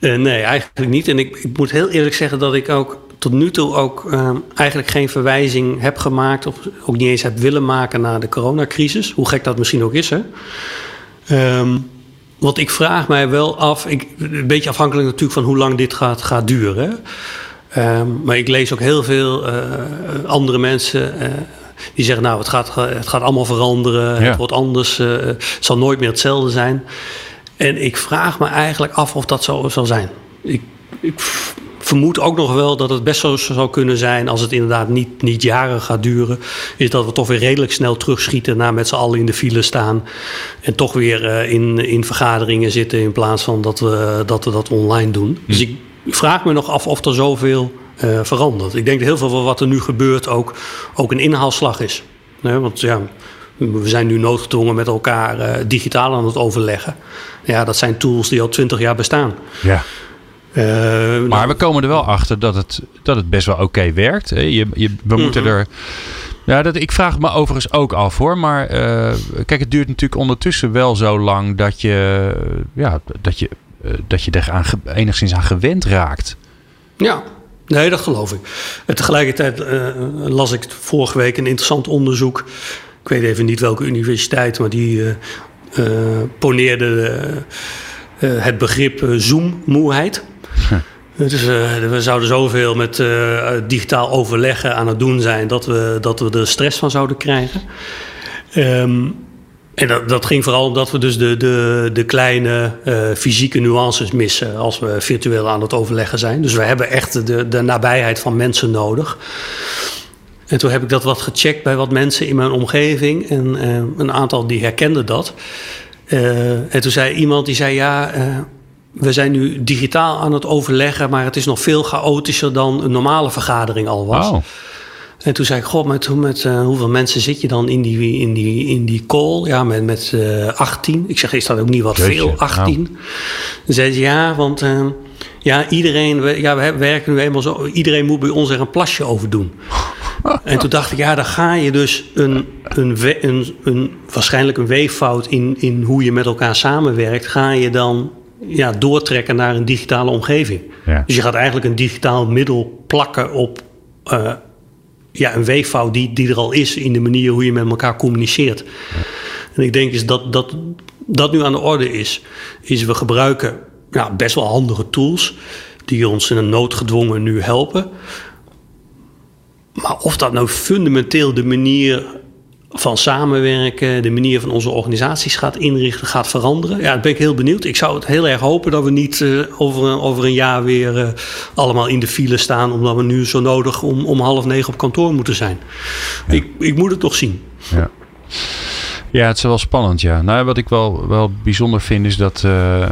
Speaker 3: uh, nee, eigenlijk niet. En ik, ik, moet heel eerlijk zeggen dat ik ook tot nu toe ook uh, eigenlijk geen verwijzing heb gemaakt. Of ook niet eens heb willen maken naar de coronacrisis. Hoe gek dat misschien ook is, hè. Um, want ik vraag mij wel af, ik, een beetje afhankelijk natuurlijk van hoe lang dit gaat, gaat duren. Um, maar ik lees ook heel veel uh, andere mensen uh, die zeggen: Nou, het gaat, het gaat allemaal veranderen, ja. het wordt anders, uh, het zal nooit meer hetzelfde zijn. En ik vraag me eigenlijk af of dat zo zal zijn. Ik, ik vermoed ook nog wel dat het best zo zou kunnen zijn, als het inderdaad niet, niet jaren gaat duren, is dat we toch weer redelijk snel terugschieten naar met z'n allen in de file staan en toch weer uh, in, in vergaderingen zitten in plaats van dat we dat, we dat online doen. Hm. Dus ik vraag me nog af of er zoveel uh, verandert. Ik denk dat heel veel van wat er nu gebeurt ook, ook een inhaalslag is. Nee, want ja, we zijn nu noodgedwongen met elkaar uh, digitaal aan het overleggen. Ja, dat zijn tools die al twintig jaar bestaan.
Speaker 2: Ja. Uh, maar we komen er wel achter dat het, dat het best wel oké okay werkt. Je, je, we mm-hmm. moeten er. Ja, dat, ik vraag me overigens ook af hoor. Maar uh, kijk, het duurt natuurlijk ondertussen wel zo lang dat je, ja, dat je, uh, dat je er aan, enigszins aan gewend raakt.
Speaker 3: Ja, Nee, dat geloof ik. En tegelijkertijd uh, las ik vorige week een interessant onderzoek. Ik weet even niet welke universiteit, maar die poneerde het begrip zoommoeheid. Dus we zouden zoveel met digitaal overleggen aan het doen zijn dat we, dat we er stress van zouden krijgen. Um, en dat, ging vooral omdat we dus de, de, de kleine uh, fysieke nuances missen als we virtueel aan het overleggen zijn. Dus we hebben echt de, de nabijheid van mensen nodig. En toen heb ik dat wat gecheckt bij wat mensen in mijn omgeving. En een aantal die herkenden dat. En toen zei iemand die zei: Ja, we zijn nu digitaal aan het overleggen, maar het is nog veel chaotischer dan een normale vergadering al was. En toen zei ik, god, met, met uh, hoeveel mensen zit je dan in die, in die, in die call? Ja, met, met uh, eh, 18. Ik zeg, is dat ook niet wat veel, 18? Nou. zei ze, ja, want uh, ja, iedereen, we, ja, we werken nu eenmaal zo, iedereen moet bij ons er een plasje over doen. en toen dacht ik, ja, dan ga je dus een, een, een, een, waarschijnlijk een weeffout in, in hoe je met elkaar samenwerkt, ga je dan ja, doortrekken naar een digitale omgeving. Ja. Dus je gaat eigenlijk een digitaal middel plakken op ja, een weeffout die, die er al is in de manier hoe je met elkaar communiceert. En ik denk is dat, dat dat nu aan de orde is, is we gebruiken ja, best wel handige tools die ons in een noodgedwongen nu helpen. Maar of dat nou fundamenteel de manier van samenwerken, de manier van onze organisaties gaat inrichten, gaat veranderen. Ja, daar ben ik heel benieuwd. Ik zou het heel erg hopen dat we niet uh, over, over een jaar weer uh, allemaal in de file staan, omdat we nu zo nodig om, om half negen op kantoor moeten zijn. Ja. Ik, ik moet het toch zien.
Speaker 2: Ja. Ja, het is wel spannend, ja. Nou, wat ik wel, wel bijzonder vind is dat, uh,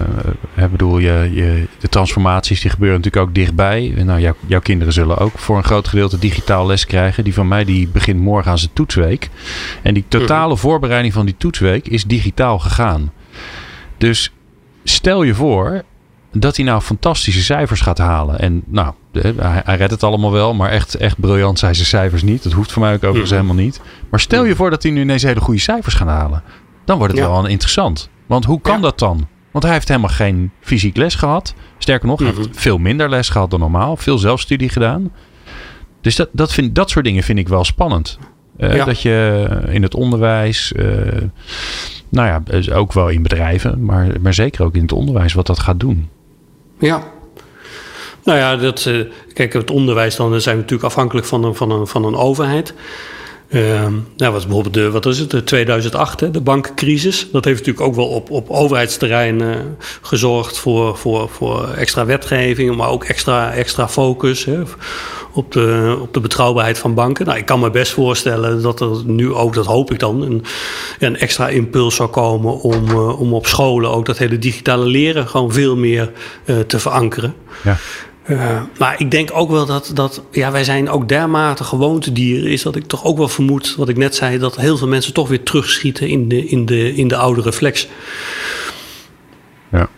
Speaker 2: ik bedoel, je, je, de transformaties die gebeuren natuurlijk ook dichtbij. Nou, jou, jouw kinderen zullen ook voor een groot gedeelte digitaal les krijgen. Die van mij, die begint morgen aan zijn toetsweek. En die totale voorbereiding van die toetsweek is digitaal gegaan. Dus stel je voor dat hij nou fantastische cijfers gaat halen. En nou, hij, hij redt het allemaal wel, maar echt, echt briljant zijn zijn cijfers niet. Dat hoeft voor mij ook overigens mhm. helemaal niet. Maar stel je voor dat hij nu ineens hele goede cijfers gaat halen. Dan wordt het wel interessant. Want hoe kan dat dan? Want hij heeft helemaal geen fysiek les gehad. Sterker nog, hij heeft mhm. veel minder les gehad dan normaal. Veel zelfstudie gedaan. Dus dat, dat, vind, dat soort dingen vind ik wel spannend. Uh, Dat je in het onderwijs, uh, nou ja, ook wel in bedrijven, maar, maar zeker ook in het onderwijs, wat dat gaat doen.
Speaker 3: Ja. Nou ja, dat, uh, kijk, het onderwijs dan zijn natuurlijk afhankelijk van een, van een, van een overheid. Uh, nou, wat bijvoorbeeld de, wat is het, de 2008, hè, de bankencrisis. Dat heeft natuurlijk ook wel op, op overheidsterrein uh, gezorgd voor, voor, voor extra wetgeving, maar ook extra, extra focus hè, op, de, op de betrouwbaarheid van banken. Nou, ik kan me best voorstellen dat er nu ook, dat hoop ik dan, een, een extra impuls zou komen om, uh, om op scholen ook dat hele digitale leren gewoon veel meer te verankeren. Ja. Uh, maar ik denk ook wel dat, dat ja, wij zijn ook dermate gewoontedieren, is dat ik toch ook wel vermoed, wat ik net zei, dat heel veel mensen toch weer terugschieten in de, in de, in de oude reflex.
Speaker 2: Ja.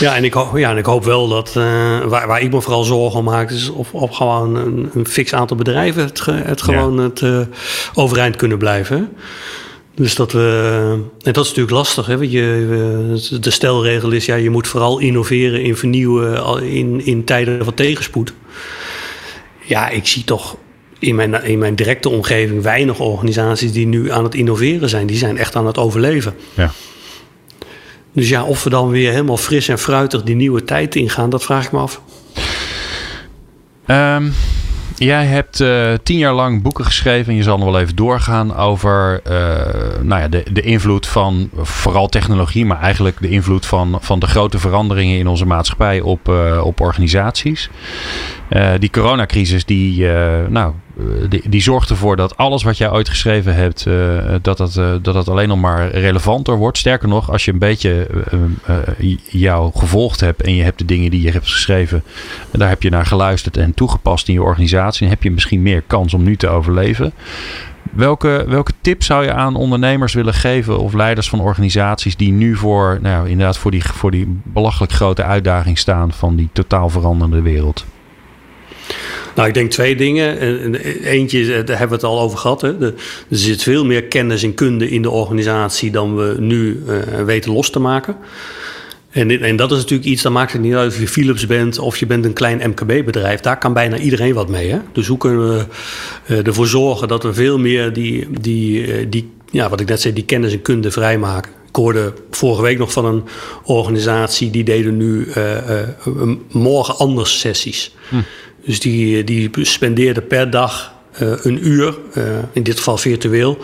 Speaker 3: Ja, en ik, hoop, ja, en ik hoop wel dat, uh, waar, waar ik me vooral zorgen om maak, is of, of gewoon een, een fix aantal bedrijven het, het gewoon ja. het uh, overeind kunnen blijven. Dus dat we. En dat is natuurlijk lastig. Hè? Je, de stelregel is: ja, je moet vooral innoveren in vernieuwen in, in tijden van tegenspoed. Ja, ik zie toch in mijn, in mijn directe omgeving weinig organisaties die nu aan het innoveren zijn. Die zijn echt aan het overleven.
Speaker 2: Ja.
Speaker 3: Dus ja, of we dan weer helemaal fris en fruitig die nieuwe tijd ingaan, dat vraag ik me af.
Speaker 2: Um, Jij hebt uh, tien jaar lang boeken geschreven en je zal nog wel even doorgaan over uh, nou ja, de, de invloed van vooral technologie, maar eigenlijk de invloed van, van de grote veranderingen in onze maatschappij op, uh, op organisaties. die coronacrisis, die, nou, die, die zorgt ervoor dat alles wat jij ooit geschreven hebt, dat, dat, dat dat alleen nog maar relevanter wordt. Sterker nog, als je een beetje jou gevolgd hebt en je hebt de dingen die je hebt geschreven, daar heb je naar geluisterd en toegepast in je organisatie heb je misschien meer kans om nu te overleven. Welke, welke tip zou je aan ondernemers willen geven of leiders van organisaties die nu voor, nou, inderdaad voor die, voor die belachelijk grote uitdaging staan van die totaal veranderende wereld?
Speaker 3: Nou, ik denk twee dingen. Eentje, eh, daar hebben we het al over gehad. Hè. Er zit veel meer kennis en kunde in de organisatie dan we nu uh, weten los te maken. En, en dat is natuurlijk iets, dan maakt het niet uit of je Philips bent of je bent een klein MKB-bedrijf. Daar kan bijna iedereen wat mee. Hè? Dus hoe kunnen we uh, ervoor zorgen dat we veel meer die, die, die, ja, wat ik net zei, die kennis en kunde vrijmaken. Ik hoorde vorige week nog van een organisatie die deden nu morgen anders sessies. Hm. Dus die, die spendeerden per dag een uur, in dit geval virtueel,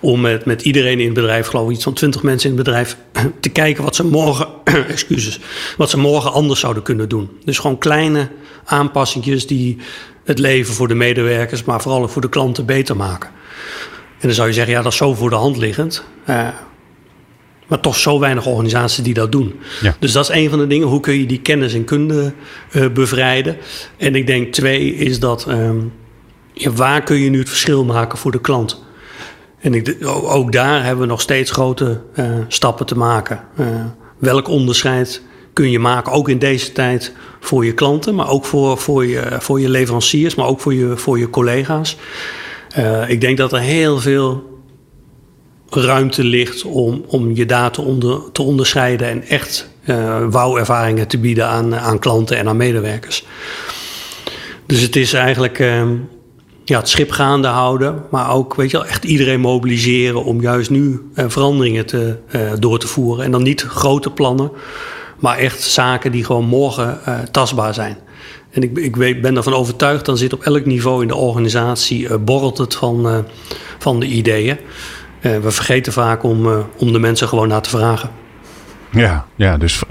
Speaker 3: om met, met iedereen in het bedrijf, geloof ik iets van 20 mensen in het bedrijf, te kijken wat ze morgen, excuses, wat ze morgen anders zouden kunnen doen. Dus gewoon kleine aanpassingjes die het leven voor de medewerkers, maar vooral ook voor de klanten beter maken. En dan zou je zeggen, ja, dat is zo voor de hand liggend. Uh, maar toch zo weinig organisaties die dat doen. Ja. Dus dat is een van de dingen. Hoe kun je die kennis en kunde uh, bevrijden? En ik denk twee is dat... Um, ja, waar kun je nu het verschil maken voor de klant? En ik, ook daar hebben we nog steeds grote uh, stappen te maken. Uh, welk onderscheid kun je maken, ook in deze tijd, voor je klanten, maar ook voor, voor, je, voor je leveranciers, maar ook voor je, voor je collega's. Uh, ik denk dat er heel veel ruimte ligt om, om je data onder, te onderscheiden en echt uh, wauw-ervaringen te bieden aan, aan klanten en aan medewerkers. Dus het is eigenlijk uh, ja, het schip gaande houden, maar ook weet je wel, echt iedereen mobiliseren om juist nu uh, veranderingen te, door te voeren. En dan niet grote plannen, maar echt zaken die gewoon morgen tastbaar zijn. En ik, ik ben ervan overtuigd, dan zit op elk niveau in de organisatie, borrelt het van, van de ideeën. Uh, we vergeten vaak om, uh, om de mensen gewoon naar te vragen.
Speaker 2: Ja, ja dus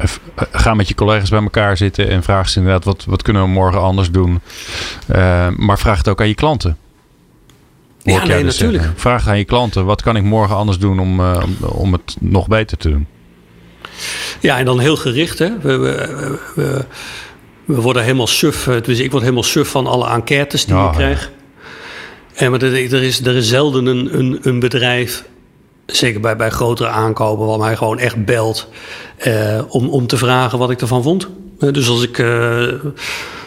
Speaker 2: ga met je collega's bij elkaar zitten en vraag ze inderdaad wat, wat kunnen we morgen anders doen. Uh, maar vraag het ook aan je klanten.
Speaker 3: Ja, nee, dus natuurlijk.
Speaker 2: Zeggen. Vraag aan je klanten, wat kan ik morgen anders doen om, om, om het nog beter te doen?
Speaker 3: Ja, en dan heel gericht. Hè? We, we, we, we worden helemaal suf. Dus ik word helemaal suf van alle enquêtes die oh, ik krijg. Ja. Maar er, is, er is zelden een, een, een bedrijf, zeker bij, bij grotere aankopen, waar mij gewoon echt belt eh, om, om te vragen wat ik ervan vond. dus als ik uh,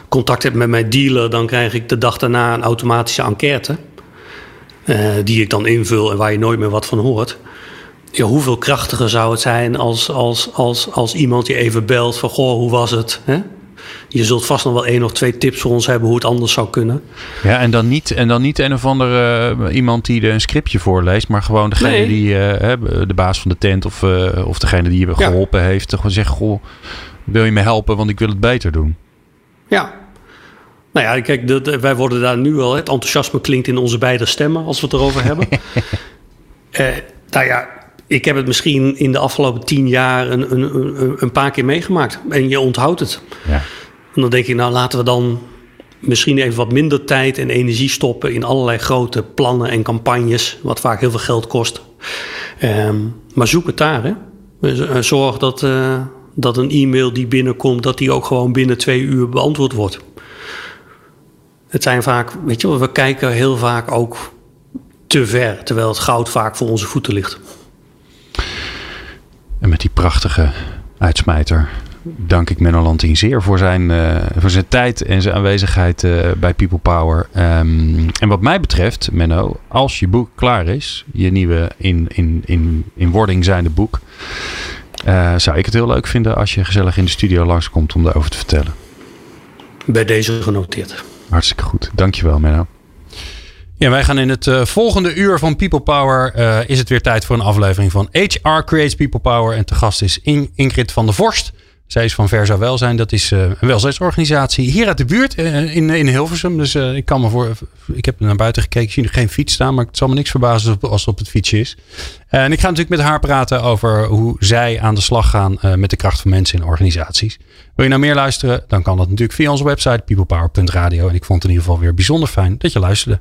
Speaker 3: contact heb met mijn dealer, dan krijg ik de dag daarna een automatische enquête. Uh, die ik dan invul en waar je nooit meer wat van hoort. Ja, hoeveel krachtiger zou het zijn als, als, als, als iemand je even belt van... goh, hoe was het? Hè? Je zult vast nog wel één of twee tips voor ons hebben hoe het anders zou kunnen.
Speaker 2: Ja, en dan niet, en dan niet een of andere uh, iemand die een scriptje voorleest, maar gewoon degene nee. die uh, de baas van de tent of, uh, of degene die je geholpen ja. heeft, gewoon zeggen: Goh, wil je me helpen, want ik wil het beter doen.
Speaker 3: Ja. Nou ja, kijk, de, de, wij worden daar nu al. Het enthousiasme klinkt in onze beide stemmen als we het erover hebben. nou ja, ik heb het misschien in de afgelopen tien jaar een, een, een, paar keer meegemaakt. En je onthoudt het. Ja. En dan denk ik, nou laten we dan misschien even wat minder tijd en energie stoppen in allerlei grote plannen en campagnes, wat vaak heel veel geld kost. Um, maar zoek het daar. Hè? Dus, zorg dat, uh, dat een e-mail die binnenkomt, dat die ook gewoon binnen twee uur beantwoord wordt. Het zijn vaak, weet je, we kijken heel vaak ook te ver, terwijl het goud vaak voor onze voeten ligt.
Speaker 2: En met die prachtige uitsmijter dank ik Menno Lanting zeer voor zijn, uh, voor zijn tijd en zijn aanwezigheid uh, bij People Power. Um, en wat mij betreft, Menno, als je boek klaar is, je nieuwe in, in, in, in wording zijnde boek, uh, zou ik het heel leuk vinden als je gezellig in de studio langskomt om daarover te vertellen.
Speaker 3: Bij deze genoteerd.
Speaker 2: Hartstikke goed. Dankjewel, Menno. Ja, wij gaan in het uh, volgende uur van People Power. Uh, is het weer tijd voor een aflevering van HR Creates People Power. En te gast is In Ingrid van der Vorst. Zij is van Versa Welzijn. Dat is uh, een welzijnsorganisatie hier uit de buurt in, in Hilversum. Dus ik kan me voor. Ik heb naar buiten gekeken. Ik zie er geen fiets staan. Maar het zal me niks verbazen als het op het fietsje is. en ik ga natuurlijk met haar praten over hoe zij aan de slag gaan met de kracht van mensen in organisaties. Wil je nou meer luisteren? Dan kan dat natuurlijk via onze website peoplepower.radio. En ik vond het in ieder geval weer bijzonder fijn dat je luisterde.